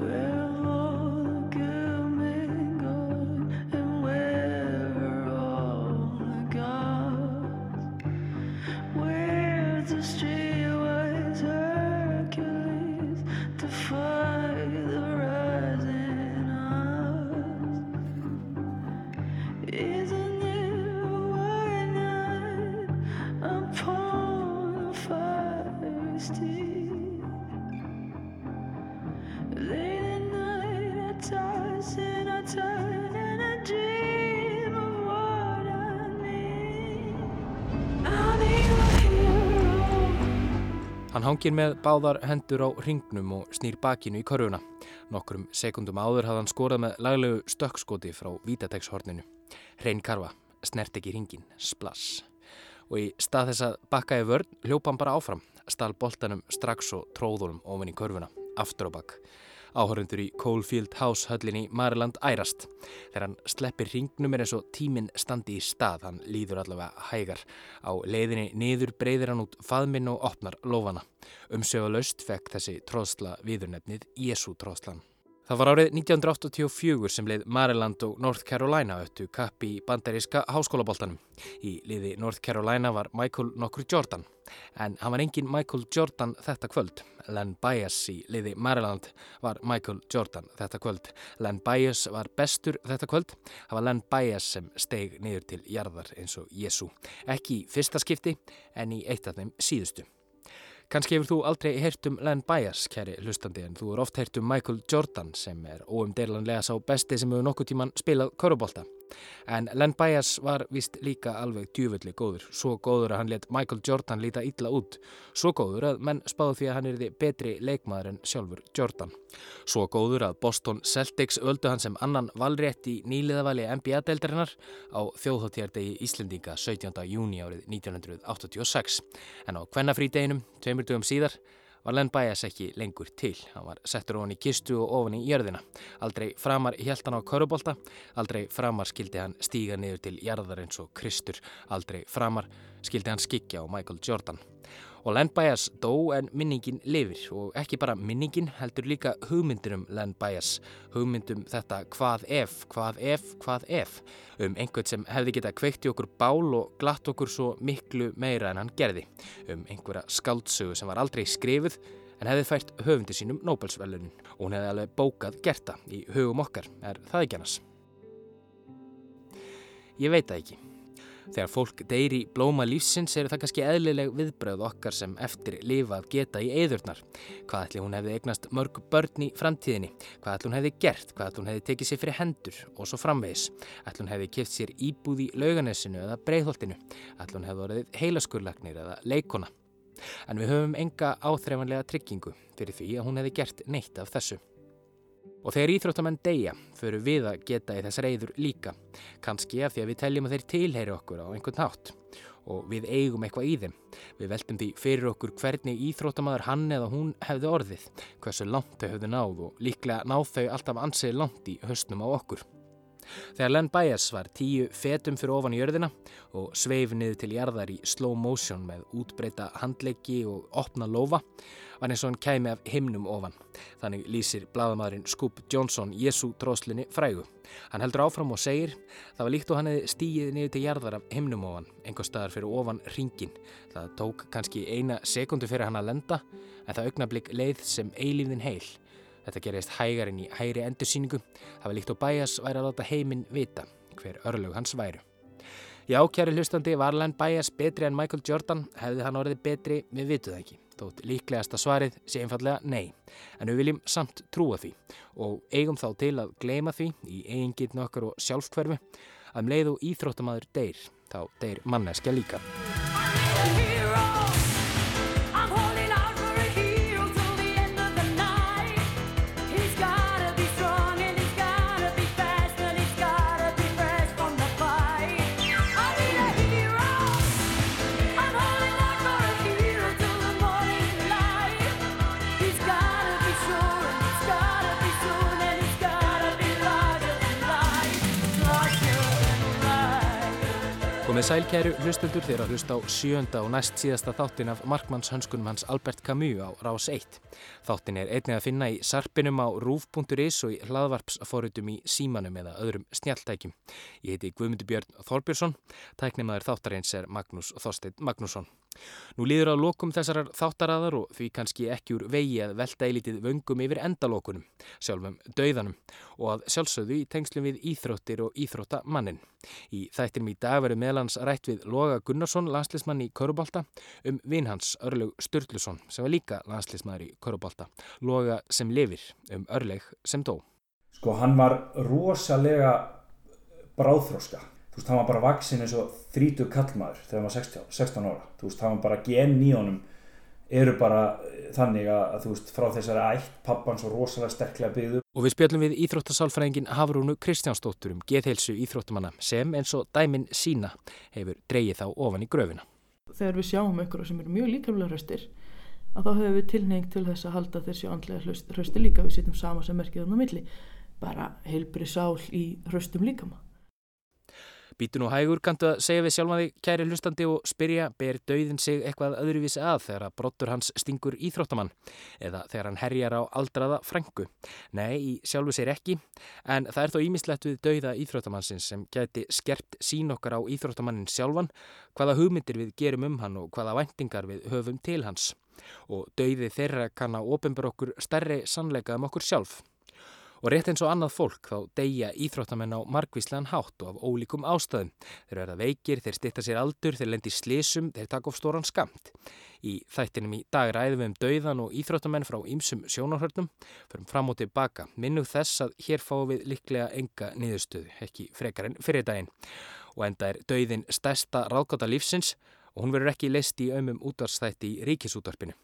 Hann hangir með báðar hendur á ringnum og snýr bakinu í korfuna. Nokkrum sekundum áður hafði hann skorað með laglegu stökkskoti frá vítategshorninu. Hrein karfa, snert ekki ringin, splass. Og í stað þess að bakka í vörn hljópa hann bara áfram, stál boltanum strax og tróðunum ofin í korfuna, aftur á bakk. Áhörundur í Coalfield House höllinni Mariland ærast. Þegar hann sleppir ringnum er eins og tíminn standi í stað, hann líður allavega hægar. Á leiðinni niður breyðir hann út faðminn og opnar lofana. Umsögalaust fekk þessi tróðsla viðurnefnið Jésu tróðslan. Það var árið 1984 sem leið Maryland og North Carolina öttu kapp í bandaríska háskólaboltanum. Í liði North Carolina var Michael nokkur Jordan, en hann var engin Michael Jordan þetta kvöld. Len Bias í liði Maryland var Michael Jordan þetta kvöld. Len Bias var bestur þetta kvöld. Það var Len Bias sem steig niður til jarðar eins og Jésu. Ekki í fyrsta skipti en í eitt af þeim síðustu. Kanski hefur þú aldrei heyrt um Len Bias, kæri hlustandi, en þú er oft heyrt um Michael Jordan sem er óumdelanlega sá besti sem hefur nokkuð tíman spilað korubólta. En Len Bias var vist líka alveg djúvöldi góður, svo góður að hann let Michael Jordan líta illa út, svo góður að menn spáðu því að hann er því betri leikmaður en sjálfur Jordan. Svo góður að Boston Celtics öldu hann sem annan valrétt í nýliðavali NBA-deildarinnar á þjóðhóttjardegi Íslendinga 17. júni árið 1986. En á kvennafrídeginum, tveimur dögum síðar, var Len Bias ekki lengur til. Hann var settur ofan í kistu og ofan í jörðina. Aldrei framar hjælt hann á körubólta, aldrei framar skildi hann stíga niður til jarðar eins og Kristur, aldrei framar skildi hann skikja á Michael Jordan. Og Len Bias dó en minningin lifir. Og ekki bara minningin heldur líka hugmyndir um Len Bias, hugmyndum þetta hvað ef, hvað ef, hvað ef, um einhvern sem hefði geta kveikt í okkur bál og glatt okkur svo miklu meira en hann gerði, um einhverja skáldsögu sem var aldrei skrifuð en hefði fært höfundi sínum Nobelsvellunin og hún hefði alveg bókað gerta í hugum okkar, er það ekki annars? Ég veit það ekki. Þegar fólk deyri blóma lífsins eru það kannski eðlileg viðbröð okkar sem eftir lifað geta í eðurnar. Hvað ætli hún hefði eignast mörg börn í framtíðinni? Hvað ætli hún hefði gert? Hvað ætli hún hefði tekið sér fyrir hendur og svo framvegis? Ætli hún hefði kipt sér íbúð í lauganessinu eða breyðholtinu? Ætli hún hefði orðið heilaskurlagnir eða leikona? En við höfum enga áþreifanlega tryggingu fyrir því að hún hefði gert neitt af þessu. Og þegar íþróttamenn deyja, förum við að geta í þess reyður líka. Kanski af því að við teljum að þeir tilheyri okkur á einhvern nátt. Og við eigum eitthvað í þeim. Við veltum því fyrir okkur hvernig íþróttamaður hann eða hún hefði orðið. Hversu langt þau hefði náð og líklega náð þau alltaf ansið langt í höstnum á okkur. Þegar Len Bias var tíu fetum fyrir ofan í jörðina og sveif niður til jarðar í slow motion með útbreyta handleggi og opna lofa var eins og hann kæmi af himnum ofan. Þannig lýsir bladamæðurinn Scoop Johnson Jésu tróðslinni frægu. Hann heldur áfram og segir það var líkt og hann hefði stíið niður til jarðar af himnum ofan, einhver staðar fyrir ofan ringin. Það tók kannski eina sekundu fyrir hann að lenda en það augnablík leið sem eilífðin heil. Þetta gerist hægar en í hægri endursýningu. Það var líkt og bæjas væri að láta heiminn vita hver örlög hans væru. Já, kjæri hlustandi, var Len Bias betri en Michael Jordan? Hefði hann orðið betri? Við vitum það ekki. Þótt líklegasta svarið sé einfallega nei. En við viljum samt trúa því og eigum þá til að gleima því í eigingitn okkar og sjálfkverfi að um leið og íþróttamaður deyr, þá deyr manneskja líka. Komið sælkæru hlustundur þeirra hlust á sjönda og næst síðasta þáttin af markmannshönskunum hans Albert Camus á Rás 1. Þáttin er einnig að finna í sarpinum á rúf.is og í hlaðvarpsforutum í símanum eða öðrum snjaltækjum. Ég heiti Guðmundur Björn Þorbjörnsson, tæknimaður þáttarins er Magnús Þorstein Magnússon. Nú líður á lokum þessarar þáttaraðar og því kannski ekki úr vegi að velta eilítið vöngum yfir endalokunum, sjálfum dauðanum og að sjálfsögðu í tengslum við íþróttir og íþróttamannin. Í þættinum í dag verður meðlans rætt við Loga Gunnarsson, landslismann í Körubálta, um vinhans Örleg Sturluson sem var líka landslismæður í Körubálta. Loga sem lifir um Örleg sem dó. Sko hann var rosalega bráðþróska þú veist, hann var bara vaksin eins og þrítug kallmaður þegar hann var 16, 16 ára þú veist, hann var bara gen í honum eru bara eh, þannig að, þú veist, frá þessari ætt, pappan svo rosalega sterklega byggðu. Og við spjöldum við Íþróttasálfræðingin Hafrúnu Kristjánsdóttur um geðheilsu Íþróttamanna sem eins og dæmin sína hefur dreyið þá ofan í gröfina. Þegar við sjáum ykkur sem eru mjög líkamlega hraustir að þá hefur við tilneying til þess að halda þessi andlega hraustir líka við sittum sama sem merkið á milli bara heilbri sál í hraustum líkama. Bítun og hægur kantu að segja við sjálfmaði kæri hlustandi og spyrja ber dauðin sig eitthvað öðruvísi að þegar að brottur hans stingur íþróttamann eða þegar hann herjar á aldraða frængu. Nei, í sjálfu sér ekki, en það er þó ímislegt við dauða íþróttamannsins sem gæti skerpt sín okkar á íþróttamannin sjálfan, hvaða hugmyndir við gerum um hann og hvaða væntingar við höfum til hans. Og dauði þeirra kann að ofinbara okkur stærri sannleika um okkur sjálf. Og rétt eins og annað fólk þá deyja íþróttamenn á margvíslegan hátt og af ólíkum ástæðum. Þeir verða veikir, þeir stitta sér aldur, þeir lendir slísum, þeir taka of stóran skamt. Í þættinum í dag ræðum við um dauðan og íþróttamenn frá ýmsum sjónarhörnum, förum fram og tilbaka. Minnum þess að hér fáum við liklega enga niðurstöðu, ekki frekar en fyrir daginn. Og enda er dauðin stærsta ráðgáta lífsins og hún verður ekki leist í ömum útvarstætti í ríkisútvarpinu.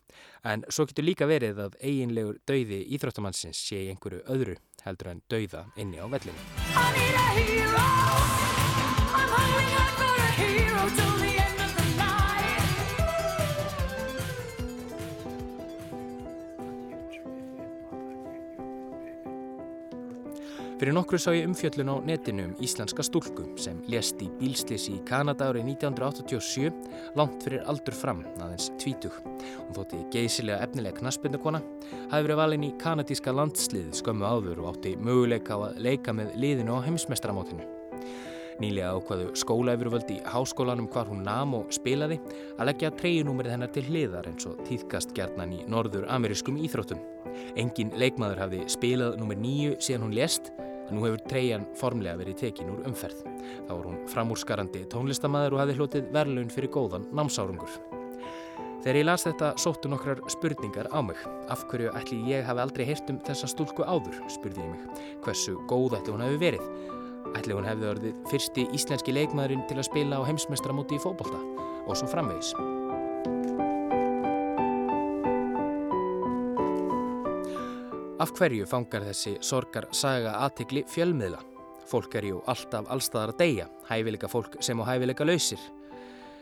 En svo getur líka verið að eiginlegur dauði íþróttamannsins sé einhverju öðru heldur en dauða inni á vellinu. Fyrir nokkru sá ég umfjöllun á netinu um íslenska stúlku sem lést í bílslisi í Kanada árið 1987 langt fyrir aldur fram, aðeins tvítug. Hún þótti geysilega efnilega knaspindakona, hafi verið valin í kanadíska landslið skömmu áður og átti möguleika að leika með liðinu á heimsmestramátinu. Nýlega ákvaðu skólaefurvöld í háskólanum hvar hún nam og spilaði að leggja treyjunúmerið hennar til hliðar eins og týðkast gerðnan í norður amerískum íþróttum. Engin leikmaður hafði spilað nummer nýju síðan hún lést en nú hefur treyjan formlega verið tekin úr umferð. Þá var hún framúrskarandi tónlistamæður og hafði hlotið verðlaun fyrir góðan námsárungur. Þegar ég las þetta sóttu nokkrar spurningar á mig. Af hverju ætli ég hafi aldrei heyrt um þessa stúlku áður, spurði ég mig. Hversu góð ætli hún hafi verið? Ætli hún hefði orðið fyrsti íslenski leikmaðurinn til að spila á heimsmestramóti í fókbalta og svo framvegis. Af hverju fangar þessi sorgar saga aðtikli fjölmiðla? Fólk er jú alltaf allstaðar að deyja, hæfileika fólk sem á hæfileika lausir.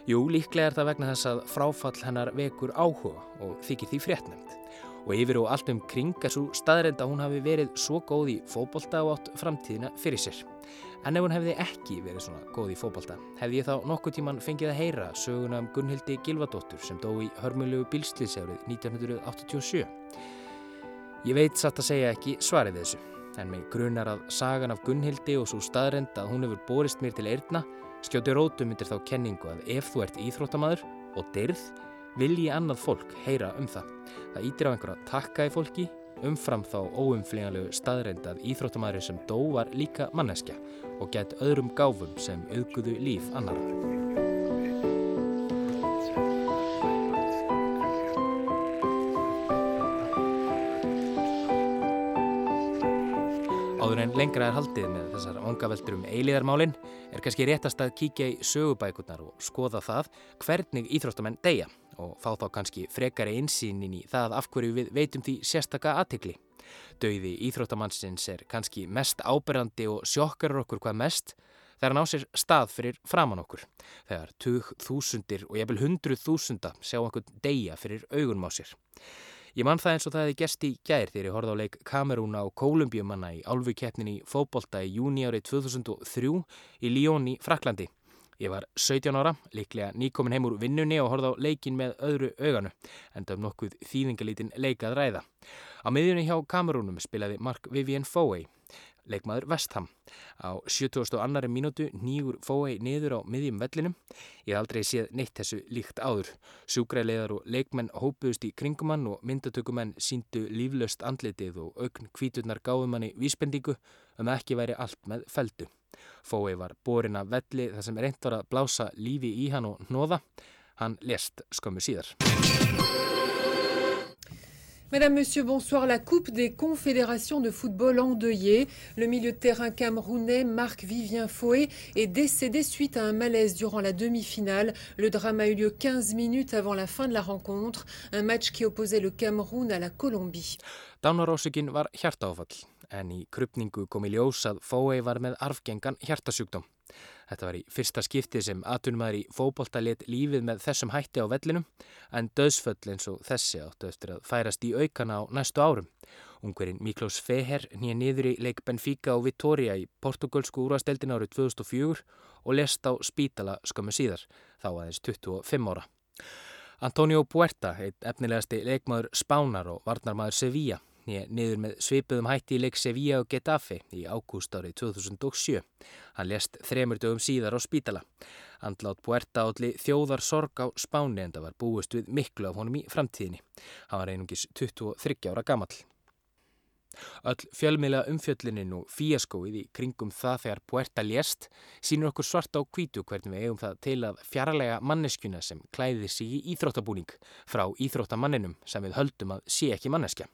Jú, líklega er það vegna þess að fráfall hennar vekur áhuga og þykir því fréttnæmt. Og yfir og allt um kring er svo staðrend að hún hafi verið svo góð í fókbalta og átt framtíðina fyrir sér. En ef hún hefði ekki verið svona góð í fókbalta, hefði ég þá nokkuð tíman fengið að heyra söguna um Gunnhildi Gilvadóttur sem dó í hörmulegu bilslýsjárið 1987. Ég veit satt að segja ekki svarið þessu, en með grunar að sagan af Gunnhildi og svo staðrend að hún hefur borist mér til eirna skjóti rótum myndir þá kenningu að ef þú ert íþróttamaður og dyrð vil ég annað fólk heyra um það. Það ítir á einhverja takka í fólki umfram þá óumflingalegu staðrend að íþróttamaður sem dó var líka manneskja og gett öðrum gáfum sem auðguðu líf annar. En lengra er haldið með þessar vangaveltur um eiliðarmálinn er kannski réttast að kíkja í sögubækurnar og skoða það hvernig íþróttamenn deyja og fá þá kannski frekari einsýnin í það af hverju við veitum því sérstaka aðtikli. Dauði íþróttamannsins er kannski mest áberandi og sjokkar okkur hvað mest þegar hann á sér stað fyrir framann okkur. Þegar tug þúsundir og jafnvel hundruð þúsunda sjá einhvern deyja fyrir augunum á sér. Ég mann það eins og það hefði gerst í gær þegar ég horfði á leik Kamerúna og Kólumbjumanna í álfukeppnin í fóbolta í júni árið 2003 í Líón í Fraklandi. Ég var 17 ára, líklega nýkomin heim úr vinnunni og horfði á leikin með öðru auganu, enda um nokkuð þýðingalítinn leikað ræða. Á miðjunni hjá kamerúnum spilaði Mark Vivian Fowey leikmaður Vestham. Á 72. mínútu nýgur fói niður á miðjum vellinum. Ég aldrei séð neitt þessu líkt áður. Sjúgrælegar og leikmenn hópuðust í kringumann og myndatökumenn síndu líflöst andlitið og aukn kvíturnar gáðumanni vísbendingu um að ekki væri allt með feldu. Fói var borin að velli þar sem reynd var að blása lífi í hann og nóða. Hann lest skömmu síðar. Mesdames, Messieurs, bonsoir. La Coupe des Confédérations de football endeuillée. Le milieu de terrain camerounais Marc Vivien Foé est décédé suite à un malaise durant la demi-finale. Le drame a eu lieu 15 minutes avant la fin de la rencontre. Un match qui opposait le Cameroun à la Colombie. En í krupningu kom í ljós að Fóei var með arfgengan hjartasjúkdóm. Þetta var í fyrsta skipti sem atunumæður í fókbólta let lífið með þessum hætti á vellinum en döðsföll eins og þessi áttu eftir að færast í aukana á næstu árum. Ungverinn Miklós Feher nýja niður í leik Benfica og Vitoria í portugalsku úrvasteldin árið 2004 og lest á spítala skömmu síðar, þá aðeins 25 ára. Antonio Puerta, einn efnilegasti leikmaður Spánar og varnarmaður Sevilla, niður með svipuðum hætti í leik Sevilla og Getafe í ágúst árið 2007. Hann lest þremur dögum síðar á spítala. Andlátt Puerta átli þjóðar sorg á Spáni en það var búist við miklu af honum í framtíðinni. Hann var einungis 23 ára gammal. Öll fjölmiðlega umfjöllinin og fíaskóið í kringum það þegar Puerta lést sínur okkur svart á kvítu hvernig við eigum það til að fjarlæga manneskjuna sem klæðir sig í íþróttabúning frá íþróttamanninum sem við höldum að sé ekki manneskja.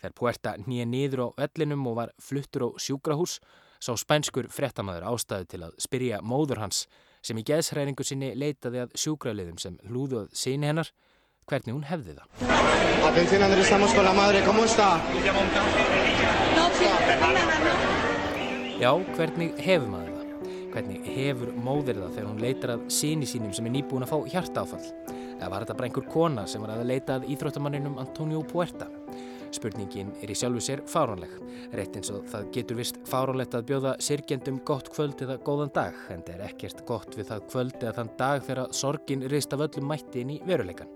Þegar Puerta nýja niður á vellinum og var fluttur á sjúkrahús sá spænskur frettamæður ástæðu til að spyrja móður hans sem í geðsræringu sinni leitaði að sjúkraliðum sem hlúðuð síni hennar hvernig hún hefði það. Atención Andrés, estamos con la madre, ¿cómo está? Já, hvernig hefur maður það? Hvernig hefur móðir það þegar hún leitar að síni sínum sem er nýbúin að fá hjartaáfall? Eða var þetta bara einhver kona sem var að leita að íþróttamanninum Antonio Puerta? Spurningin er í sjálfu sér fáránleg. Rétt eins og það getur vist fáránlegt að bjóða sirkjendum gott kvöld eða góðan dag, en það er ekkert gott við það kvöld eða þann dag þegar sorgin reist af öllum mætti inn í veruleikan.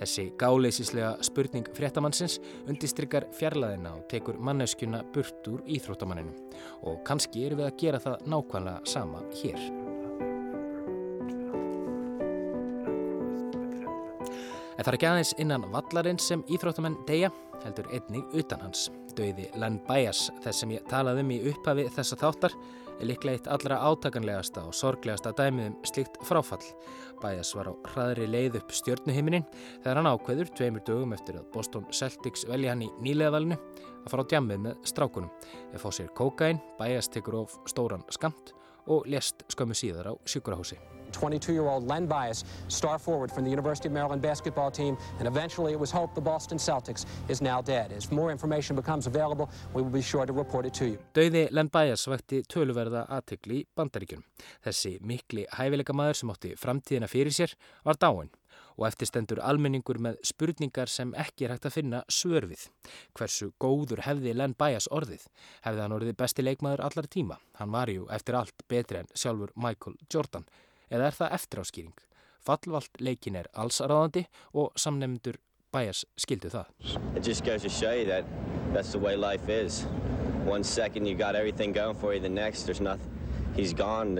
Þessi gáleisislega spurning fréttamannsins undistryggar fjarlæðina og tekur manneskjuna burt úr íþróttamanninum og kannski eru við að gera það nákvæmlega sama hér. En það er ekki aðeins innan vallarins sem íþróttamenn deyja, heldur einnig utan hans. Dauði Len Bias, þess sem ég talaði um í upphafi þessa þáttar, er líklega eitt allra átakanlegasta og sorglegasta dæmið um slíkt fráfall. Bias var á hraðri leið upp stjörnuhiminin þegar hann ákveður tveimur dögum eftir að Boston Celtics velja hann í nýlegaðalinu að fara á djammið með strákunum. Ef fá sér kókain, Bias tekur of stóran skamt og lest skömmu síðar á sjúkurahúsi. 22-year-old Len Bias, star forward from the University of Maryland basketball team, and eventually it was hoped the Boston Celtics, is now dead. As more information becomes available, we will be sure to report it to you. Dauði Len Bias vakti töluverða aðtegli í bandaríkjum. Þessi mikli hæfileika maður sem átti framtíðina fyrir sér var dáin og eftirstendur almenningur með spurningar sem ekki er hægt að finna svörfið. Hversu góður hefði Len Bias orðið? Hefði hann orðið besti leikmaður allar tíma? Hann var jú eftir allt betri en sjálfur Michael Jordan eða er það eftiráskýring? Fallvalt leikin er allsarðandi og samnefndur bæjas skildu það. That second you nothing, gone,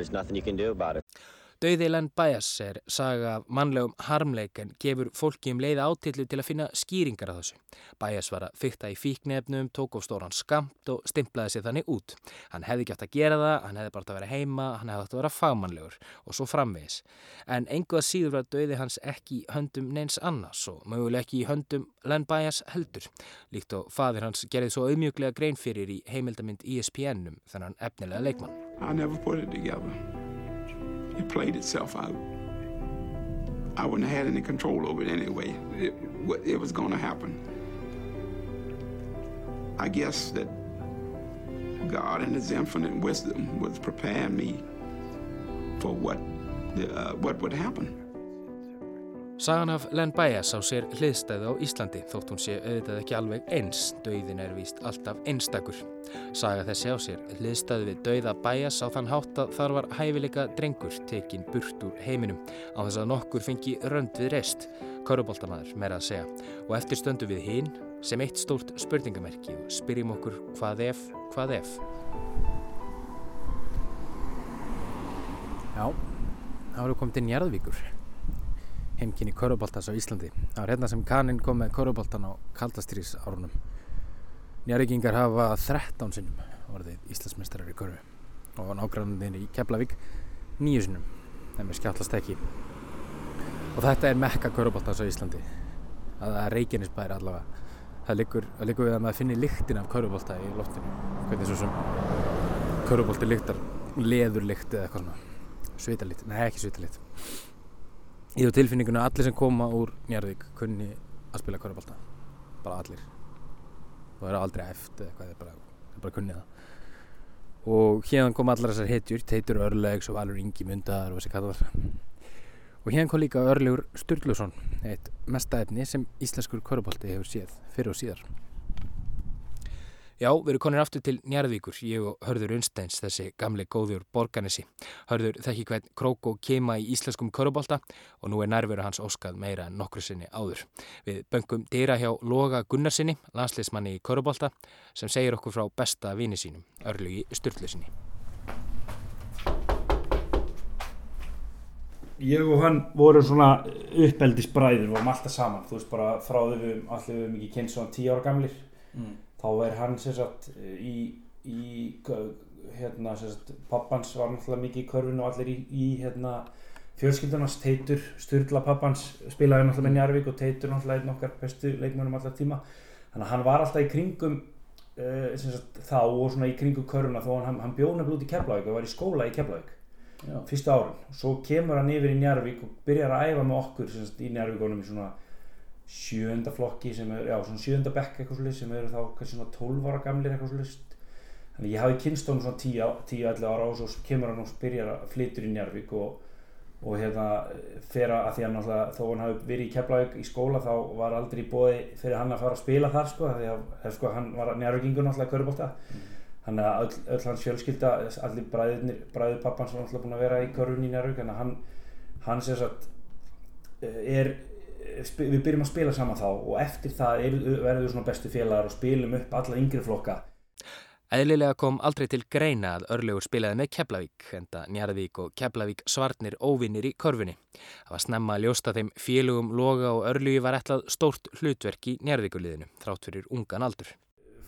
there's nothing you can do about it. Dauði Len Bias er saga af mannlegum harmleik en gefur fólki um leiða átillu til að finna skýringar af þessu. Bias var að fykta í fíknefnum, tók of stóran skamt og stimplaði sér þannig út. Hann hefði ekki átt að gera það, hann hefði bara átt að vera heima, hann hefði átt að vera fagmannlegur og svo framvegis. En enguða síður var dauði hans ekki í höndum neins annars og möguleg ekki í höndum Len Bias heldur. Líkt og fadir hans gerði svo auðmjöglega grein fyrir í heimildamind ESPN-um þennan efnilega leikmann. It played itself out. I wouldn't have had any control over it anyway. It, it was going to happen. I guess that God in His infinite wisdom was preparing me for what, uh, what would happen. Sagan af Len Bias á sér hliðstæðu á Íslandi þótt hún sé auðvitað ekki alveg eins, dauðin er víst alltaf einstakur. Saga þessi á sér hliðstæðu við dauða Bias á þann hátt að þar var hæfileika drengur tekinn burt úr heiminum á þess að nokkur fengi rönd við reist, köruboltamaður meira að segja og eftir stöndu við hinn sem eitt stórt spurningamerki og spyrjum okkur hvað ef, hvað ef. Já, þá erum við komið til Njarðvíkur heimkynni Köruboltans á Íslandi. Það var hérna sem kaninn kom með Köruboltan á kaldastýris árunum. Njarvíkingar hafa 13 sinnum orðið Íslandsmeistarar í Körfu og nágrannir í Keflavík nýju sinnum, þeim er skjallast ekki. Og þetta er mekka Köruboltans á Íslandi. Það er Reykjanesbæri allavega. Það liggur, það liggur við að maður finnir lyktin af Körubolta í loftinu. Hvernig svo sem Körubolti lyktar leðurlykt eða eitthvað svona. Svitalitt, nei ekki svitalitt ég hef tilfinningunum að allir sem koma úr Njarðvík kunni að spila kvörubálta bara allir. Og það er aldrei eftir eitthvað það er bara, bara kunnið það. Og hérna kom allar þessar hetjur Teitur Örlegs og Valur Ingi Mundar og þessi kallar. Og hérna kom líka Örlegur Sturluson eitt mestaefni sem íslenskur kvörubálti hefur séð fyrir og síðar Já, við erum konir aftur til Njarðvíkur, ég og Hörður Unsteins, þessi gamli góður borganissi. Hörður þekki hvern krók og kema í íslenskum körubólta og nú er nærveru hans óskað meira en nokkru sinni áður. Við böngum dýra hjá Loga Gunnarsinni, landsleismanni í körubólta, sem segir okkur frá besta vini sínum, örlugi Sturlusinni. Ég og hann vorum svona uppeldisbræður, vorum alltaf saman, þú veist bara frá þau við allir við mikið kynnt svona tíu ára gamlir. Mm þá er hann sem sagt í, í hérna sem sagt pappans var náttúrulega mikið í körfinu og allir í, í hérna fjölskyldunars Teitur, Sturla pappans spilaði náttúrulega með Njarvík og Teitur náttúrulega einn okkar bestu leikmönum allar tíma. Þannig að hann var alltaf í kringum uh, sagt, þá og svona í kringum körfuna þó hann, hann bjóð nefnilega út í Keflavík og var í skóla í Keflavík fyrstu árun og svo kemur hann yfir í Njarvík og byrjar að æfa með okkur sagt, í Njarvíkonum í svona sjönda flokki sem er, já svona sjönda bekk eitthvað svolítið sem eru þá kannski svona 12 ára gamlir eitthvað svolítið þannig ég hafi kynst honum svona 10-11 ára og svo kemur hann og byrjar að flytur í Njarvík og, og hérna fyrir að því að náttúrulega þó hann hafi verið í Keflavík í skóla þá var aldrei bóði fyrir hann að fara að spila þar sko að sko, hann var Njarvíkingur náttúrulega körubólta mm. þannig að öll, öll hans fjölskylda allir bræður pappans var náttúrulega búin að vera í körun í Njarvík þannig að hann, hann sem sagt er við byrjum að spila saman þá og eftir það verðum við svona bestu félagar og spilum upp alla yngri flokka Æðlilega kom aldrei til greina að Örlegur spilaði með Keflavík, enda Njarðvík og Keflavík svartnir óvinnir í korfunni. Það var snemma að ljósta þeim félugum loga og Örlegi var ætlað stórt hlutverk í Njarðvíkuliðinu, þrátt fyrir ungan aldur.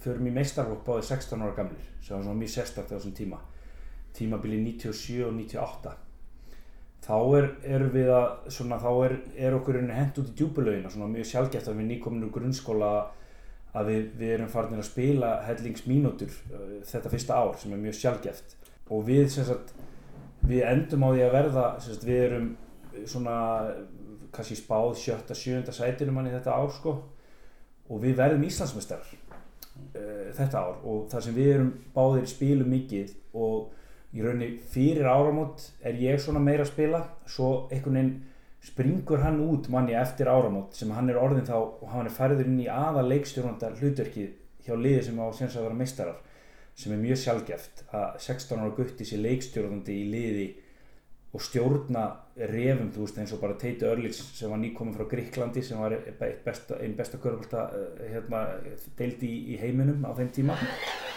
Förum í meistarflokk báði 16 ára gamlir, sem var svona mjög sérstaklega á þessum tíma. Tímabili 97 og 98 þá er, er við að svona, þá er, er okkur hend út í djúbulauðina svona mjög sjálfgeft að við nýkominu grunnskóla að við, við erum farin að spila hellingsmínútur uh, þetta fyrsta ár sem er mjög sjálfgeft og við sagt, við endum á því að verða sagt, við erum svona kannski spáð sjötta, sjönda sætinum hann í þetta ár sko. Og við verðum Íslandsmestrar uh, þetta ár. Og þar sem við erum báðir spilum mikið og í rauninni fyrir áramót er ég svona meira að spila svo einhvern veginn springur hann út manni eftir áramót sem hann er orðin þá og hann er færður inn í aða leikstjórnandar hlutverkið hjá liði sem á séns að vera meistarar sem er mjög sjálfgeft að 16 ára gutti sé leikstjórnandi í liði og stjórna refum þú veist eins og bara Teiti Örlíks sem var nýkominn frá Gríklandi sem var einn besta, ein besta körpölda eh, hérna, deildi í, í heiminum á þeim tíma.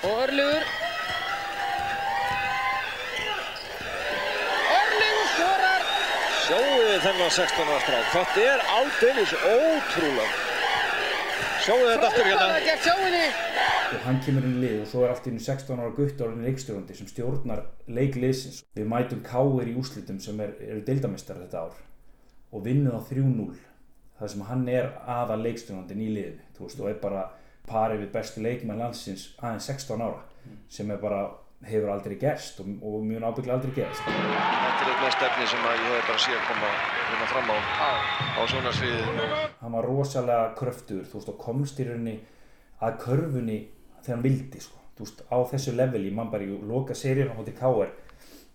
Og Örlíkur Sjáu þið þennan 16 ára strák. Þetta er aldeilis ótrúlega. Sjáu þetta aftur hérna. Og hann kemur inn í lið og svo er allt inn í 16 ára gutt ára leikstjórnandi sem stjórnar leikliðsins. Við mætum káir í úslitum sem er, eru deildamistar þetta ár og vinnum á 3-0. Það sem hann er aða leikstjórnandin í liðinu. Þú veist og er bara parið við bestu leikmenn landsins aðeins 16 ára sem er bara hefur aldrei gerst og, og mjög ábygglega aldrei gerst. Þetta er eitthvað stefni sem ég hef bara síðan koma hérna fram á, á svona sviðinu. Hann var rosalega kröftur, þú veist, og komst í rauninni að körfunni þegar hann vildi, sko. Þú veist, á þessu leveli, mann bara í loka seríun á hótti K.R.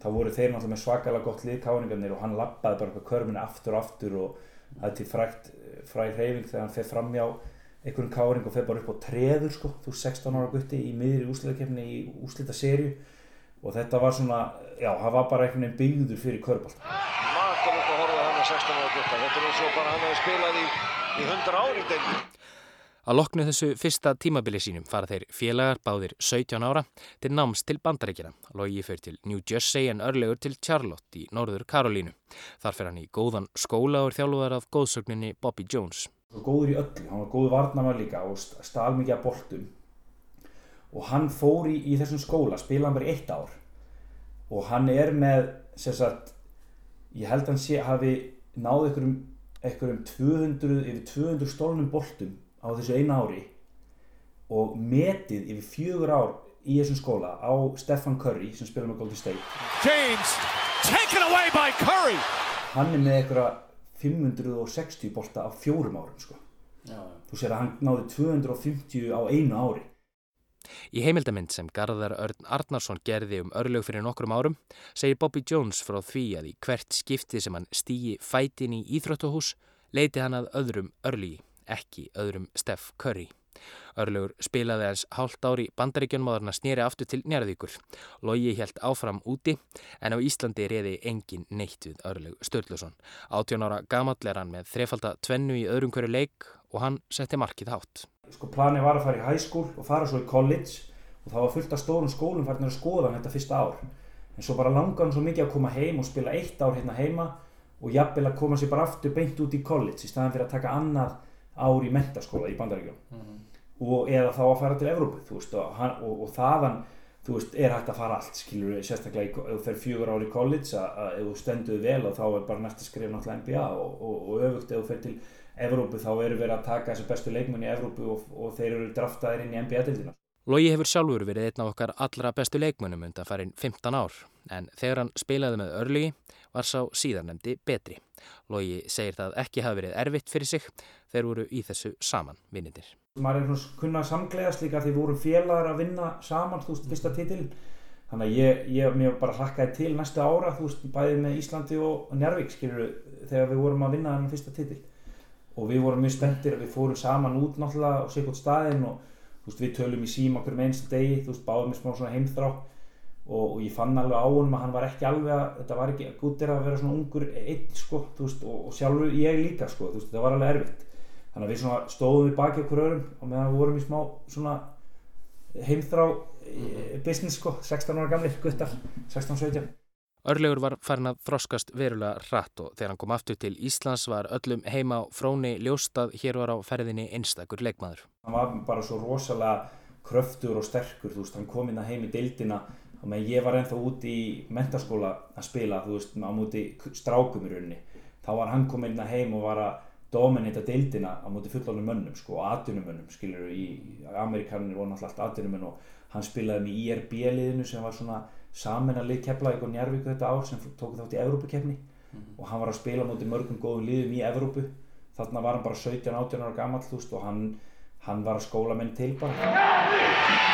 þá voru þeir náttúrulega með svakalega gott lið K.R.ingarnir og hann lappaði bara körfunni aftur og aftur og það er til frægt, fræg hreyfing þegar hann fer fram hjá einhverjum káring og fer bara upp á treður sko, þú 16 ára gutti í miðri úslítakefni í úslíta serju og þetta var svona, já, það var bara einhvern veginn byggður fyrir körbalt Að að 16 ára gutta. Þetta er eins og bara hann hefði spilað í, í 100 ári deildi. Að loknu þessu fyrsta tímabili sínum fara þeir félagar báðir 17 ára til náms til bandaríkjana. Logi fyrir til New Jersey en örlegur til Charlotte í norður Karolínu. Þar fyrir hann í góðan skóla og er þjálfuðar af góðsögninni Bobby Jones. góður í öllu, hann var góður varnamæð líka og st- stal mikið af boltum og hann fór í, í þessum skóla spilaði hann bara eitt ár og hann er með sem sagt, ég held að hann sé hafi náð einhverjum, einhverjum 200, yfir 200 stólnum boltum á þessu eina ári og metið yfir fjögur ár í þessum skóla á Stefan Curry sem spila með Golden State James taken away by Curry. hann er með einhverja 560 bolta á fjórum árum sko. þú sér að hann náði 250 á einu ári Í heimildamind sem Garðar Örn Arnarsson gerði um örlög fyrir nokkrum árum segir Bobby Jones frá því að í hvert skipti sem hann stýgi fætin í Íþróttuhús leiti hann að öðrum örlígi, ekki öðrum Steph Curry. Örlögur spilaði hans hálft ári bandaríkjunum áður en að snýri aftur til Njarðvíkur. Logi helt áfram úti en á Íslandi reyði engin neitt við örlög Sturluson. 18 ára gamall er hann með þrefalda tvennu í öðrum hverju leik og hann setti markið hátt. Sko planið var að fara í high school og fara svo í college og það var fullt af stórum skólum farin að skoða hann þetta fyrsta ár. En svo bara langaði hann svo mikið að koma heim og spila eitt ár hérna heima og jafnvel að koma sér bara aftur beint út í college í staðan fyrir að taka annað ár í mentaskóla í Bandaríkjum og eða þá að fara til Evrópu veist, og, og, og þaðan þú veist, er hægt að fara allt skilur við, sérstaklega ef þú fer fjögur ár í college að, ef þú stendur vel og þá er bara næsta skrif náttúrulega NBA og, og, og öfugt ef þú fer til Evrópu þá eru verið að taka þessu bestu leikmenn í Evrópu og, og þeir eru draftaðir inn í NBA-dildina Logi hefur sjálfur verið einn af okkar allra bestu leikmönnum undan farin 15 ár en þegar hann spilaði með örlugi var sá síðarnemdi betri. Logi segir það ekki hafa verið erfitt fyrir sig þeir voru í þessu saman vinnindir. maður er svona kunna að samgleðast líka því við vorum félagar að vinna saman þú veist, fyrsta titil þannig að ég, ég mér bara hlakkaði til næsta ára þú veist, bæði með Íslandi og Njárvík skilur þegar við vorum að vinna þennan fyrsta titil og við vorum mjög spenntir við fórum saman út náttúrulega og sér hvort staðinn og veist, við tölum í síma okkur með einsta degi, þú veist, báðum með smá svona heimþrá og, og ég fann alveg á honum að hann var ekki alveg að, þetta var ekki gúttir að vera svona ungur einn sko, þú veist, og, og sjálfur ég líka sko, þú veist, þetta var alveg erfitt. Þannig að við svona stóðum við baki okkur öðrum og meðan við vorum í smá svona heimþrá eh, business sko, 16 ára gamlir guttar, 16-17 Örlegur var farin að þroskast verulega hratt og þegar hann kom aftur til Íslands var öllum heima á fróni ljóstað hér var á ferðinni einstakur leikmaður. hann var bara svo rosalega kröftur og sterkur, þú veist, hann kom inn að heim í deildina og meðan ég var ennþá úti í mentaskóla að spila, þú veist, á múti strákum í rauninni, þá var hann kominn inn að heim og var að dominita deildina á múti fullónum mönnum, sko, og atvinnumönnum, skilur í, Amerikanir voru náttúrulega allt atvinnumenn og hann spilaði með IRB-liðinu sem var svona samennalið Keflavík og Njarvík þetta ár sem tóku þátt í Evrópukefni og hann var að spila á móti mörgum góðum liðum í Evrópu. Þarna var hann bara 17-18 ára veist og hann, hann var að skóla menn til bara.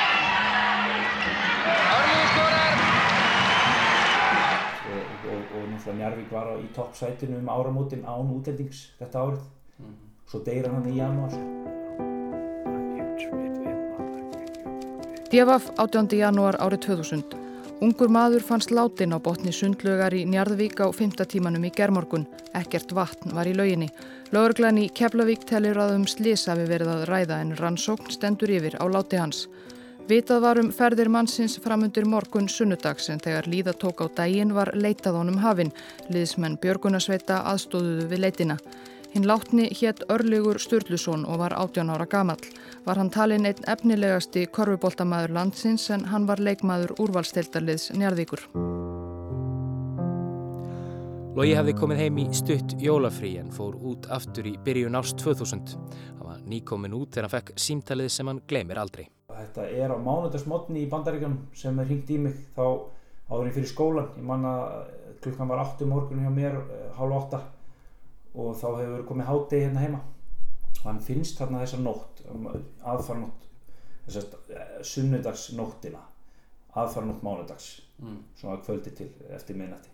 Og, og, og náttúrulega Njarvík var á- í toppsætinu um áramótin án útlendings þetta árið. Svo deyra hann í janúar. Djafaf 18. janúar árið 2000. Ungur maður fannst látin á botni sundlögar í Njarðvík á 5. tímanum í germorgun. Ekkert vatn var í lauginni. Lóðurglæn í Keflavík tellir að um slisa við verið að ræða en rannsókn stendur yfir á láti hans. Vitað var um ferðir mannsins framundir morgun sunnudags en þegar líða tók á daginn var leitað honum hafinn. Liðsmenn Björgunarsveita aðstóðuðu við leitina. Hinn látni hétt Örlygur Sturluson og var 18 ára gamall. Var hann talinn einn efnilegasti korfuboltamaður landsins en hann var leikmaður úrvalsteltarliðs Njarðvíkur. Logi hefði komið heim í stutt jólafrí en fór út aftur í byrjun árs 2000. Hann var nýkomin út þegar hann fekk símtalið sem hann gleymir aldrei. Þetta er á mánudagsmotni í bandaríkjum sem er hringt í mig þá áður en fyrir skólan. Ég man að klukkan var 8 morgun hjá mér, eh, hálf 8 og þá hefur komið hátegi hérna heima. Og hann finnst þarna þessa nótt, aðfarnótt, þess að sunnudagsnóttina, aðfarnótt mánudags, Mm. svona kvöldi til eftir minnati.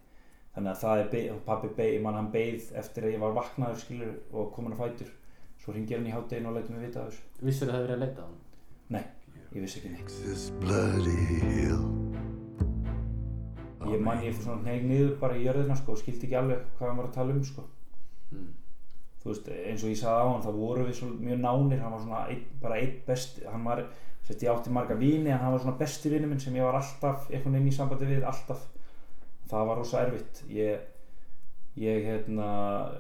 þannig að það er pappi beið, mann hann beið eftir að ég var vaknaður skilur og komin að fætur svo ringir hann í háttegin og lætum við vita þessu Vissur það að það verið að leita á hann? Nei, ég vissi ekki neitt This bloody hill Ég mann ég fór svona neyg niður bara í jörðina sko og skildi ekki alveg hvað hann var að tala um sko Mm. þú veist, eins og ég sagði á hann þá voru við mjög nánir hann var svona ein, bara einn best hann var, sett ég átti marga vini en hann var svona besti vinnu minn sem ég var alltaf einhvern veginn í sambandi við, alltaf. Það var rosa erfitt. Ég, ég hérna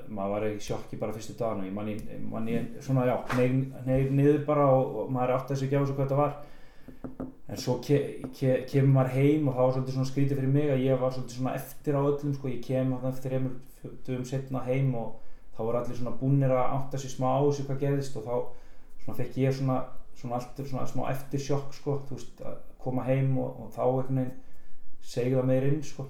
maður var ekki sjokki bara fyrstu daginu ég manni, manni svona já neyg niður bara og, og maður átti þessu á þessu hvað þetta var. En svo ke, ke, kemur maður heim og það var svolítið svona skrítið fyrir mig að ég var svolítið svona eftir á öllum sko, ég kem þarna eftir einhver dögum setna heim og þá voru allir svona búnir að átta sér smá á þessu hvað gerðist og þá fekk ég svona, svona alltaf svona smá eftir sjokk sko, þú veist, að koma heim og, og þá einhvern veginn segja það meir inn sko.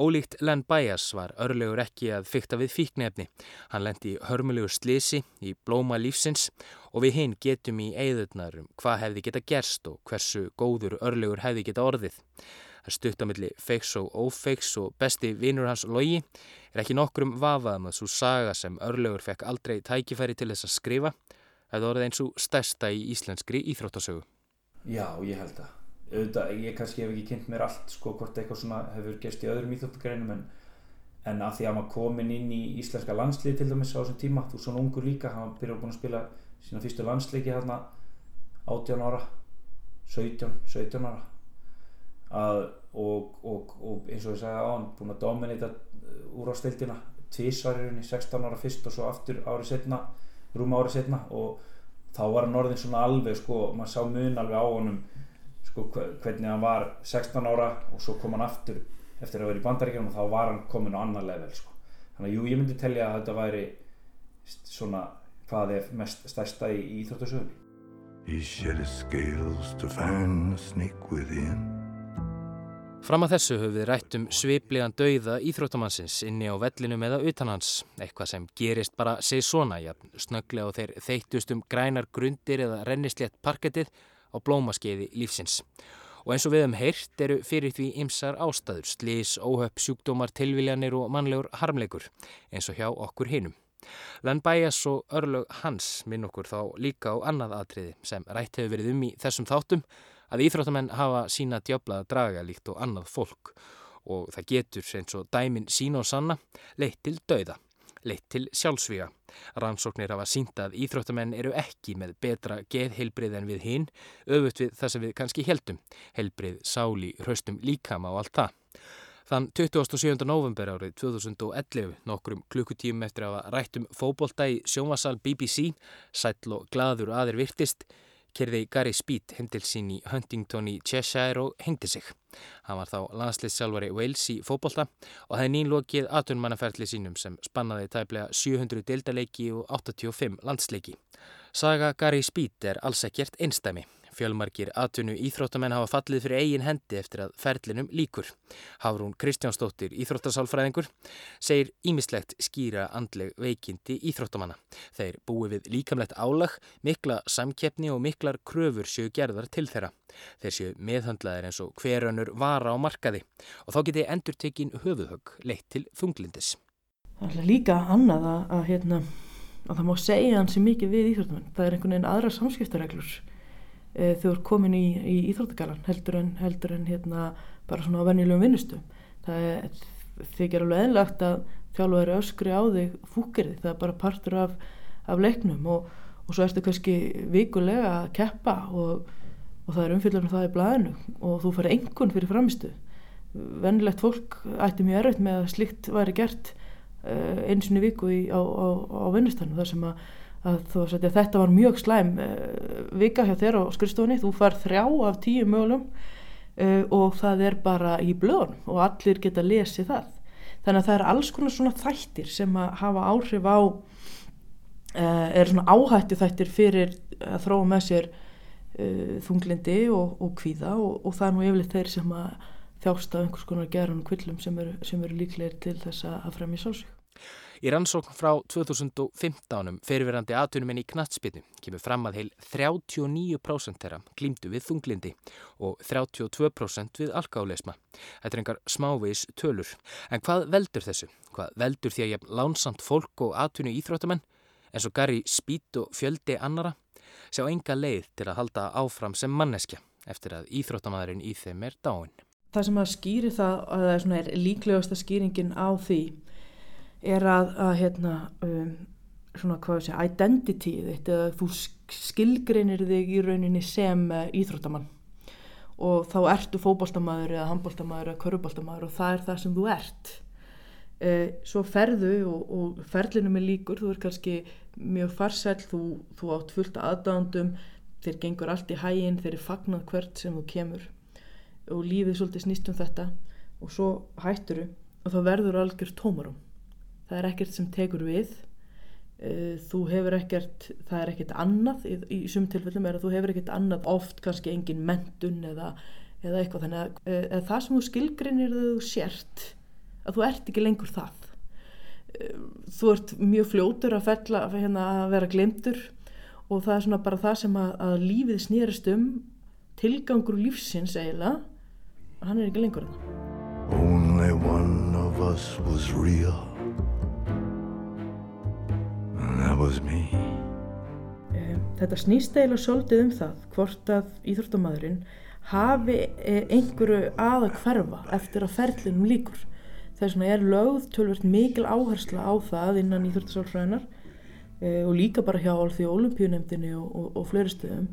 Ólíkt Len Bias var örlegur ekki að fykta við fíknefni. Hann lendi í hörmulegu slisi í blóma lífsins og við hinn getum í eigðurnar um hvað hefði geta gerst og hversu góður örlegur hefði geta orðið. Það stuttamilli feiks og ófeiks og besti vinur hans logi er ekki nokkrum vafaðum að svo saga sem örlegur fekk aldrei tækifæri til þess að skrifa hefði orðið eins og stærsta í íslenskri íþróttasögu. Já, ég held það. Auðvitað, ég kannski hef ekki kynnt mér allt sko hvort eitthvað svona hefur gerst í öðrum íþróttagreinum en, en að því að maður komin inn í íslenska landslið til dæmis á þessum tíma, er svona ungur líka, hann byrjar búin að spila sína fyrstu landsleiki hérna 18 ára, 17, 17 ára að, og, og, og eins og ég sagði á hann, búin að dominita úr á stildina, tvísvaririnn í 16 ára fyrst og svo aftur árið setna, rúma árið setna og þá var hann orðin svona alveg sko, maður sá mun alveg á honum sko hvernig hann var 16 ára og svo kom hann aftur eftir að vera í bandaríkjum og þá var hann komin á annar level sko. þannig að jú, ég myndi telja að þetta væri svona hvað er mest stærsta í, Íþróttasögunni He shed his scales to find the snake within Fram að þessu höfum við rætt um svipliðan dauða íþróttamannsins inni á vellinum eða utan hans, eitthvað sem gerist bara sig svona, ja, snögglega og þeir þeittust um grænar grundir eða rennislétt parkettið á blómaskeiði lífsins. Og eins og við hefum heyrt eru fyrir því ymsar ástæður, slís, óhöpp, sjúkdómar, tilviljanir og mannlegur harmleikur, eins og hjá okkur hinum. Len Bæjas og örlög hans minn okkur þá líka á annað atriði sem rætt hefur verið um í þessum þáttum að íþróttamenn hafa sína djöfla að draga líkt og annað fólk og það getur eins og dæmin sína og sanna leitt til dauða, leitt til sjálfsvíga. Rannsóknir hafa sínt að íþróttamenn eru ekki með betra geðheilbrið en við hinn, öfut við það sem við kannski heldum, heilbrið, sáli, hraustum líkama og allt það. Þann 27. november árið 2011, nokkrum klukkutíum eftir að hafa rætt um fóbolta í sjónvasal BBC, sætl og gladur aðir virtist, kerði Gary Speed heim til sín í Huntington í Cheshire og hengdi sig. Hann var þá landsliðsjálfari Wales í fóbolta og það er nýnlokið atunmannaferðli sínum sem spannaði tæplega 700 deildaleiki og 85 landsleiki. Saga Gary Speed er alls ekkert einstæmi. Fjölmarkir atvinnu íþróttamenn hafa fallið fyrir eigin hendi eftir að ferlinum líkur. Hafrún Kristjánsdóttir, íþróttasálfræðingur, segir ímislegt skýra andleg veikindi íþróttamanna. Þeir búi við líkamlegt álag, mikla samkeppni og miklar kröfur séu gerðar til þeirra. Þeir séu meðhandlaðir eins og hverjönur vara á markaði og þá geti endur tekin höfuðhögg leitt til þunglindis. Það er líka annað að, að, hérna, að það má segja hansi mikið við íþróttamenn. Það er einhvern veginn aðra samskiptareglur e, þegar þú er komin í, í íþróttagalan heldur en, heldur en hérna, bara svona á venjulegum vinnustum. Það er, þykir alveg eðlagt að þjálfur öskri á þig fúkirði. Það er bara partur af, af leiknum og, og svo ertu kannski vikulega að keppa og, og það er umfylgjum það í blæðinu og þú fari engun fyrir framistu. Vennilegt fólk ætti mjög erfitt með að slikt væri gert uh, eins og viku í, á, á, á vinnustannu þar sem að, að þetta var mjög slæm uh, vika hjá þér á skrifstofunni, þú far þrjá af tíu mögulegum uh, og það er bara í blöðunum og allir geta lesið það. Þannig að það er alls konar svona þættir sem að hafa áhrif á, er svona áhætti þættir fyrir að þróa með sér þunglindi og, og kvíða og, og það er nú yfirleitt þeir sem að þjást af einhvers konar gerðan og kvillum sem eru, eru líklegir til þess að fremja sálsvík. Í rannsókn frá 2015 um fyrirverandi atvinnumenn í knatsbytnu kemur fram að heil 39% þeirra glýmdu við þunglindi og 32% við alkáleisma. Þetta er engar smávegis tölur. En hvað veldur þessu? Hvað veldur því að ég lánsamt fólk og atvinnu íþróttamenn eins og Gary Speed og fjöldi annara sjá enga leið til að halda áfram sem manneskja eftir að íþróttamæðurinn í þeim er dáin. Það sem að skýri það, að það er, er líklegasta skýringin á því er að, að hérna, um, svona hvað segja, identity þitt eða þú skilgreinir þig í rauninni sem uh, íþróttamann og þá ertu fókbóltamæður eða handbóltamæður eða körubóltamæður og það er það sem þú ert. Uh, svo ferðu og, og ferlinu með líkur, þú er kannski mjög farsæl, þú, þú átt fullt aðdándum, þeir gengur allt í hæginn, þeir er fagnat hvert sem þú kemur og lífið svolítið snýst um þetta og svo hætturu og þá verður algjör tómarum. Það er ekkert sem tekur við, uh, þú hefur ekkert, það er ekkert annað, í, í sum tilfellum er að þú hefur ekkert annað, oft kannski engin mentun eða, eða eitthvað, þannig að uh, það sem þú skilgrinir þegar þú sért, að þú ert ekki lengur það. Þú ert mjög fljótur að, fella, hérna, að vera glemtur og það er svona bara það sem að, að lífið snýrist um tilgangur lífsins eiginlega hann er ekki lengur Only one of us was real was me. Þetta snýst eiginlega svolítið um það hvort að íþróttamæðurinn hafi e, einhverju að að hverfa eftir að ferlinum líkur þess vegna er lögð tölvert mikil áhersla á það innan íþjóttasálfræðinar e, og líka bara hjá allþví olimpíunemdini og, og, og fleiri stöðum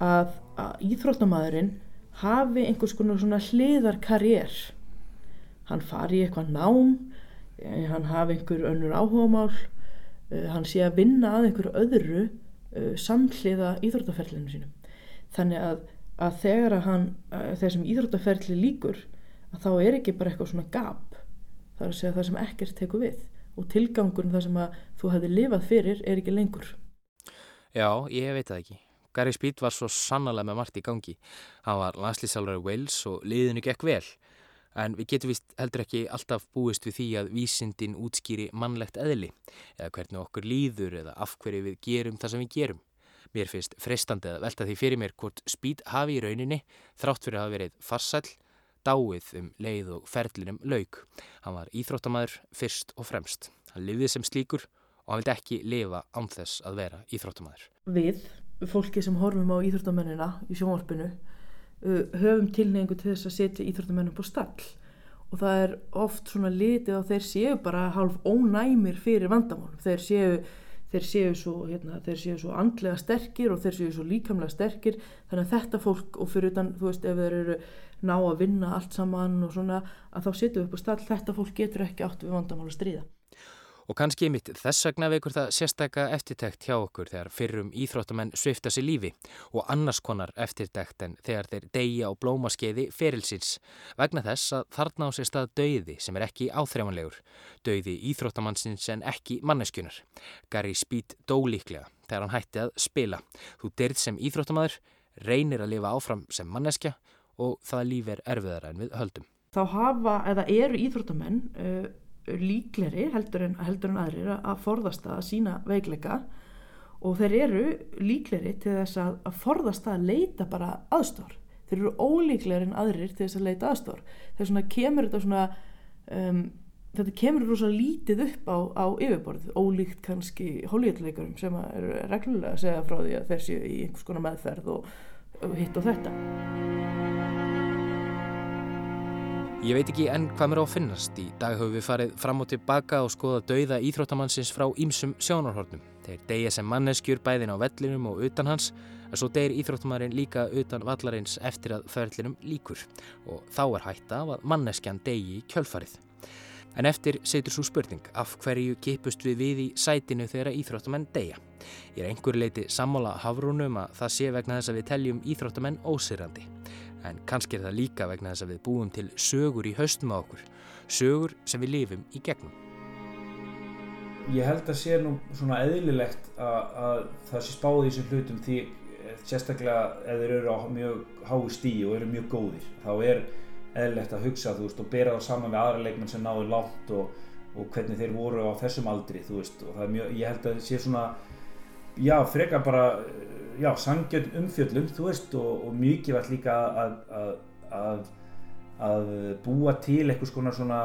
að, að íþróttamæðurinn hafi einhvers konar svona hliðar karriér hann fari í eitthvað nám hann hafi einhver önnur áhugamál hann sé að vinna að einhverju öðru e, samhliða íþróttaferlinu sínum þannig að, að þegar að hann þessum íþróttaferli líkur að þá er ekki bara eitthvað svona gap. Það er að segja það sem ekkert tekur við. Og tilgangun það sem að þú hefði lifað fyrir er ekki lengur. Já, ég veit það ekki. Gary Speed var svo sannlega með margt í gangi. Hann var landslýsalari Wales og liðinu gekk vel en við getum vist heldur ekki alltaf búist við því að vísindin útskýri mannlegt eðli eða hvernig okkur líður eða af hverju við gerum það sem við gerum Mér finnst frestandi að velta því fyrir mér hvort Speed hafi í rauninni þrátt fyrir að hafa verið farsæl dáið um leið og ferlinum laug. Hann var íþróttamæður fyrst og fremst. Hann lifið sem slíkur og hann vildi ekki lifa án þess að vera íþróttamæður. Við, fólki sem horfum á íþróttamennina í sjónvarpinu, höfum tilneingu til þess að setja íþróttamennum på stall. Og það er oft svona litið að þeir séu bara halv ónæmir fyrir vandamálum. Þeir séu þeir séu svo, hérna, þeir séu svo andlega sterkir og þeir séu svo líkamlega sterkir. Þannig að þetta fólk og fyrir utan þú veist ef þeir eru ná að vinna allt saman og svona að þá setjum við upp á stall. Þetta fólk getur ekki átt við vandamál að stríða Og kannski mitt þess vegna veikur það sérstakka eftirtekt hjá okkur þegar fyrrum íþróttamenn svifta sér lífi og annars konar eftirtekt en þegar þeir deyja á blómaskeiði ferilsins vegna þess að þarna á sér stað dauði sem er ekki áþreifanlegur, dauði íþróttamannsins en ekki manneskunar. Gary Speed dó líklega þegar hann hætti að spila. Þú deyrð sem íþróttamæður, reynir að lifa áfram sem manneskja og það líf er erfiðara en við höldum. Þá hafa, eða eru íþróttamenn uh, líkleri heldur en, heldur en aðrir að forðast að sína veikleika og þeir eru líkleri til þess að, að forðast að leita bara aðstór. Þeir eru ólíkleri en aðrir til þess að leita aðstór. Þegar svona kemur þetta svona, um, þetta kemur rosa lítið upp á, á yfirborð, ólíkt kannski hólíðleikarum sem eru reglulega að segja frá því að þeir séu í einhvers konar meðferð og, hitt og þetta. Ég veit ekki enn hvað mér á að finnast. Í dag höfum við farið fram og tilbaka og skoða dauða íþróttamannsins frá ímsum sjónarhornum. Þeir deyja sem manneskjur bæðin á vellinum og utan hans, en svo deyir íþróttamannin líka utan vallarins eftir að ferlinum líkur. Og þá er hætta af að manneskjan deyji í kjölfarið. En eftir setur svo spurning af hverju kipust við við í sætinu þegar íþróttamenn deyja. Ég er einhver leiti sammála hafrúnum að það sé vegna þess að við teljum íþróttamenn ósýrandi en kannski er það líka vegna þess að við búum til sögur í haustum á okkur, sögur sem við lifum í gegnum. Ég held að sé nú svona eðlilegt að, að það sé spáði í þessum hlutum því sérstaklega ef þeir eru á mjög hái stíi og eru mjög góðir þá er eðlilegt að hugsa þú veist og bera það saman við aðra leikmenn sem náður látt og, og hvernig þeir voru á þessum aldri þú veist og mjög, ég held að sé svona já, freka bara já, sangjörn umfjöllum þú veist og, og mjög vart líka að, að, að, að búa til eitthvað svona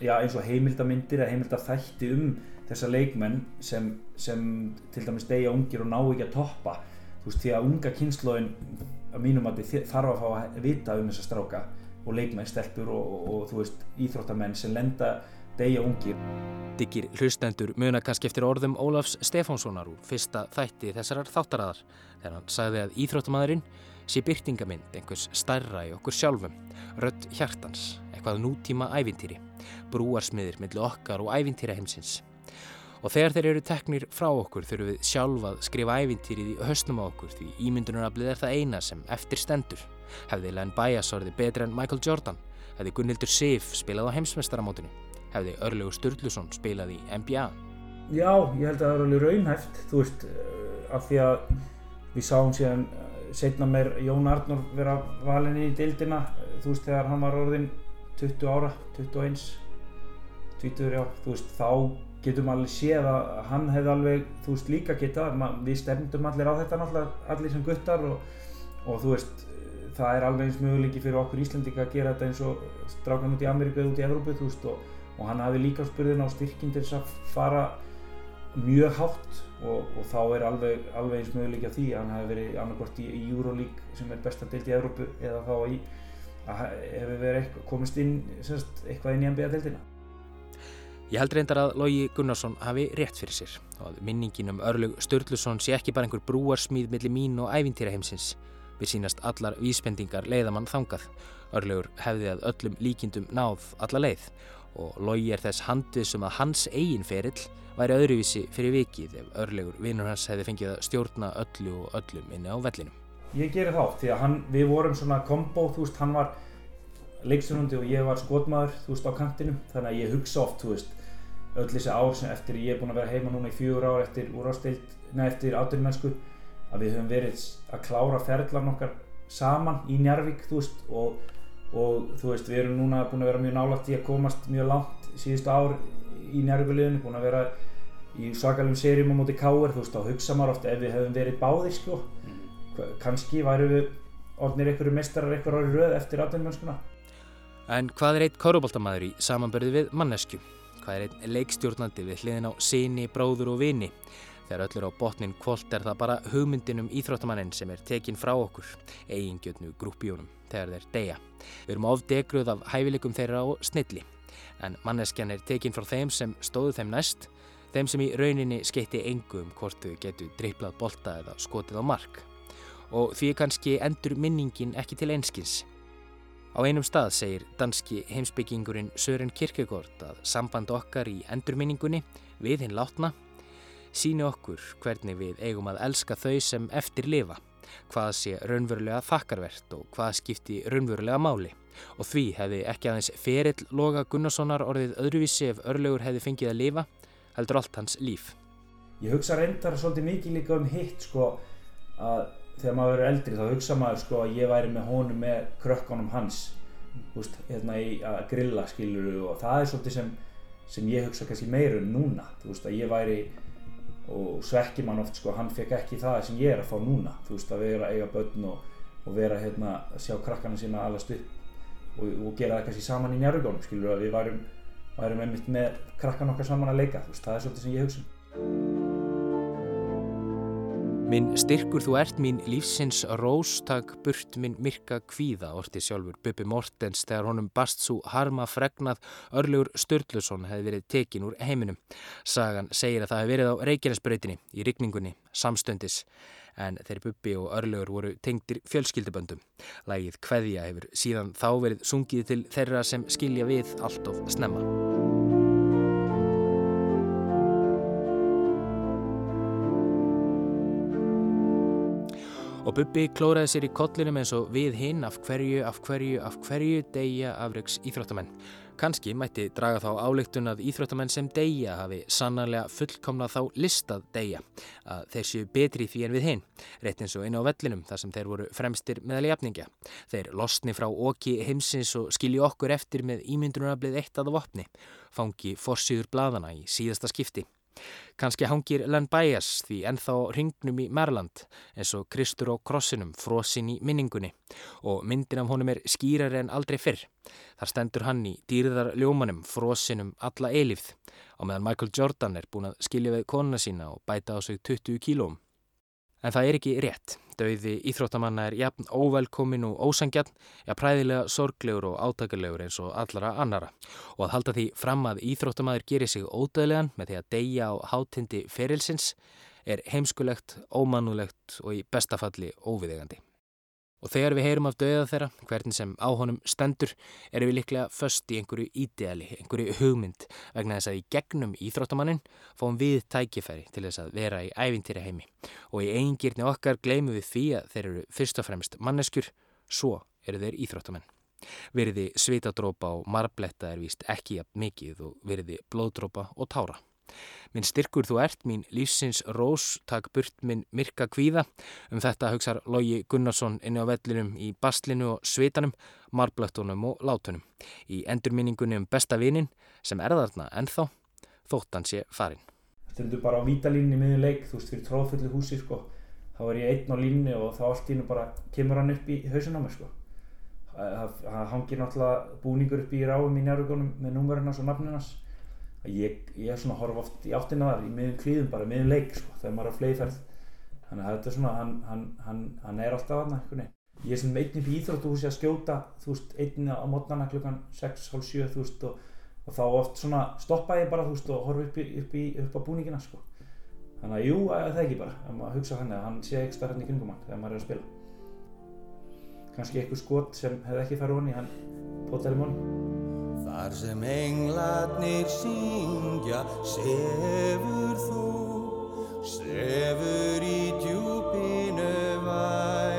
já, eins og heimildamindir eða heimildafætti um þessa leikmenn sem, sem til dæmis degja ungir og ná ekki að toppa. Þú veist því að unga kynnslóðin að mínum að þið þarf að fá að vita um þessa stráka og leikmenn, stelpur og, og, og þú veist íþróttamenn sem lenda degja ungir. Diggir hlustendur muna kannski eftir orðum Ólafs Stefánssonar úr fyrsta þætti þessarar þáttaraðar þegar hann sagði að íþróttamæðurinn sé byrtingamind einhvers stærra í okkur sjálfum, rött hjartans, eitthvað nútíma ævintýri, brúarsmiðir millir okkar og ævintýra heimsins. Og þegar þeir eru teknir frá okkur þurfum við sjálfa að skrifa ævintýrið í höstnum á okkur því ímyndunaraflið er það eina sem eftir stendur. Hefði Len Bias orðið betri en Michael Jordan, hefði Gunnildur Sif spilað á heimsmestaramótinu, hefði Örlegu Sturluson spilað í NBA. Já, ég held að það er alveg raunhæft, þú veist, af því að við sáum síðan setna mér Jón Arnór vera valinni í dildina, þú veist, þegar hann var orðin 20 ára, 21, 20, já, þú veist, þá getum alveg séð að hann hefði alveg, þú veist, líka getað, við stefndum allir á þetta náttúrulega, allir sem guttar og, og þú veist, það er alveg eins möguleiki fyrir okkur Íslandika að gera þetta eins og strákan út í Ameríku eða út í Evrópu, þú veist, og, og hann hafi líka spurðin á styrkinn til þess að fara mjög hátt og, og þá er alveg, alveg eins möguleiki að því að hann hafi verið annarkort í, í Euroleague sem er besta deilt í Evrópu eða þá í, að hefur verið komist inn, semst, eitthvað inn í NBA-deildina. Ég held reyndar að Lógi Gunnarsson hafi rétt fyrir sér og að minningin um Örlug Sturluson sé ekki bara einhver brúarsmýð millir mín og ævintýra heimsins. Við sínast allar vísbendingar leiðamann þangað. Örlugur hefði að öllum líkindum náð alla leið og Lógi er þess handið sem að hans eigin ferill væri öðruvísi fyrir vikið ef Örlugur vinnur hans hefði fengið að stjórna öllu og öllum inni á vellinum. Ég gerir þá því að hann, við vorum svona kombo, þú veist, hann var leiksturundi og ég var skotmaður, þú veist, á kantinum þannig að ég hugsa oft, þú veist öll þessi ár sem eftir ég er búin að vera heima núna í fjögur ár eftir úrástild, neða eftir átunumennsku að við höfum verið að klára ferðlan okkar saman í Njarvík, þú veist og, og þú veist, við erum núna búin að vera mjög nálægt í að komast mjög langt síðustu ár í Njarvíkuliðinu, búin að vera í svakalum serjum á móti káir, þú veist, þá hugsa maður ofta ef við höfum verið báðir, sko mm. kannski væru við orðnir einhverju mestarar einhver ári röð eftir átunumennskuna En hvað er eitt korruboltamæður í samanbörði við mannesku? Hvað er einn leikstjórnandi við hliðin á síni, bróður og vini? Þegar öllur á botnin kvólt er það bara hugmyndin um íþróttamannin sem er tekin frá okkur, eigingjötnu grúpjónum, þegar þeir deyja. Við erum ofdegruð af hæfileikum þeirra og snilli, en manneskjan er tekin frá þeim sem stóðu þeim næst, þeim sem í rauninni skeitti engu um hvort þau getur dreiplað bolta eða skotið á mark. Og því kannski endur minningin ekki til einskins. Á einum stað segir danski heimsbyggingurinn Sören Kierkegaard að samband okkar í endurminningunni við hinn látna síni okkur hvernig við eigum að elska þau sem eftir lifa, hvað sé raunverulega þakkarvert og hvað skipti raunverulega máli. Og því hefði ekki aðeins ferill Loga Gunnarssonar orðið öðruvísi ef örlegur hefði fengið að lifa, heldur allt hans líf. Ég hugsa reyndar svolítið mikið líka um hitt sko að þegar maður verður eldri þá hugsa maður sko að ég væri með honum með krökkunum hans veist, hérna í að grilla skiluru og það er svolítið sem, sem ég hugsa kannski meira um núna þú veist að ég væri og svekki mann oft sko hann fekk ekki það sem ég er að fá núna. Þú veist að vera að eiga börn og, og vera hérna að sjá krakkana sína allast upp og, og gera það kannski saman í njárugónum skiluru að við værum, værum einmitt með krakkan okkar saman að leika þú veist það er svolítið sem ég hugsa um Minn styrkur þú ert mín lífsins róstak burt minn myrka kvíða, orti sjálfur Bubi Mortens þegar honum bast svo harma fregnað Örlegur Sturluson hefði verið tekin úr heiminum. Sagan segir að það hefði verið á Reykjanesbreytinni í rikningunni, samstöndis, en þeir Bubi og Örlegur voru tengdir fjölskylduböndum. Lægið Kveðja hefur síðan þá verið sungið til þeirra sem skilja við allt of snemma. Og Bubbi klóraði sér í kollinum eins og við hinn af hverju, af hverju, af hverju deyja afreiks íþróttamenn. Kanski mætti draga þá álíktun að íþróttamenn sem deyja hafi sannarlega fullkomna þá listað deyja, að þeir séu betri því en við hinn, rétt eins og inn á vellinum þar sem þeir voru fremstir meðal jafningja. Þeir losni frá oki heimsins og skilji okkur eftir með ímyndunarblið eitt að vopni, fangi forsýður bladana í síðasta skipti. Kanski hangir Len Bias því ennþá ringnum í Merland eins og Kristur á krossinum frosinn í minningunni og myndin af honum er skýrari en aldrei fyrr. Þar stendur hann í dýrðar ljómanum frosinnum alla eilífð á meðan Michael Jordan er búin að skilja við konuna sína og bæta á sig 20 kílóm. En það er ekki rétt. Dauði íþróttamanna er jafn óvelkomin og ósangjarn, ja præðilega sorglegur og átakalega eins og allara annara. Og að halda því fram að íþróttamaður gerir sig ódöðlegan með því að deyja á hátindi ferilsins er heimskulegt, ómannulegt og í bestafalli óviðegandi. Og þegar við heyrum af döða þeirra, hvernig sem á honum stendur, erum við liklega först í einhverju ídeali, einhverju hugmynd vegna þess að í gegnum íþróttamannin fáum við tækifæri til þess að vera í ævintýra heimi. Og í eigingirni okkar gleymum við því að þeir eru fyrst og fremst manneskjur, svo eru þeir íþróttamenn. Veriði svitadrópa og marbletta er víst ekki jafn mikið og veriði blóðdrópa og tára. Minn styrkur þú ert, mín lífsins rós, takk burt minn myrka kvíða. Um þetta haugsar Lógi Gunnarsson inni á vellinum í baslinu og svitanum, marblöttunum og látunum. Í endurminningunni um besta vinin sem er þarna ennþá, þóttan sé farin. Stundu bara á vítalínni miður leik, þú veist, fyrir tróðfullu húsi, sko. Þá er ég einn á línni og þá allt ín og bara kemur hann upp í hausin á mig, sko. Það hangir náttúrulega búningur upp í ráum í njárvíkonum með númurinnars og nafninnars ég, ég er svona að horfa oft í áttina þar í miðjum klíðum bara, miðjum leik sko, þegar maður er á fleiðferð þannig að þetta er svona, hann, hann, hann, hann er alltaf aðna ég er sem einnig í Íþróttuhúsi að skjóta þú veist, einnig á mótnana klukkan 6.30 þú veist og, og þá oft svona stoppa ég bara þú veist og horfa upp, upp, upp á búningina sko. Þannig að jú, það er ekki bara að maður hugsa hann að hann sé ekki starf hérna í kringum hann þegar maður er að spila. Kannski eitthvað skot sem hefði ekki farið honni hann pótæli móni Þar sem englarnir syngja, sefur þú, sefur í djúpinu væra.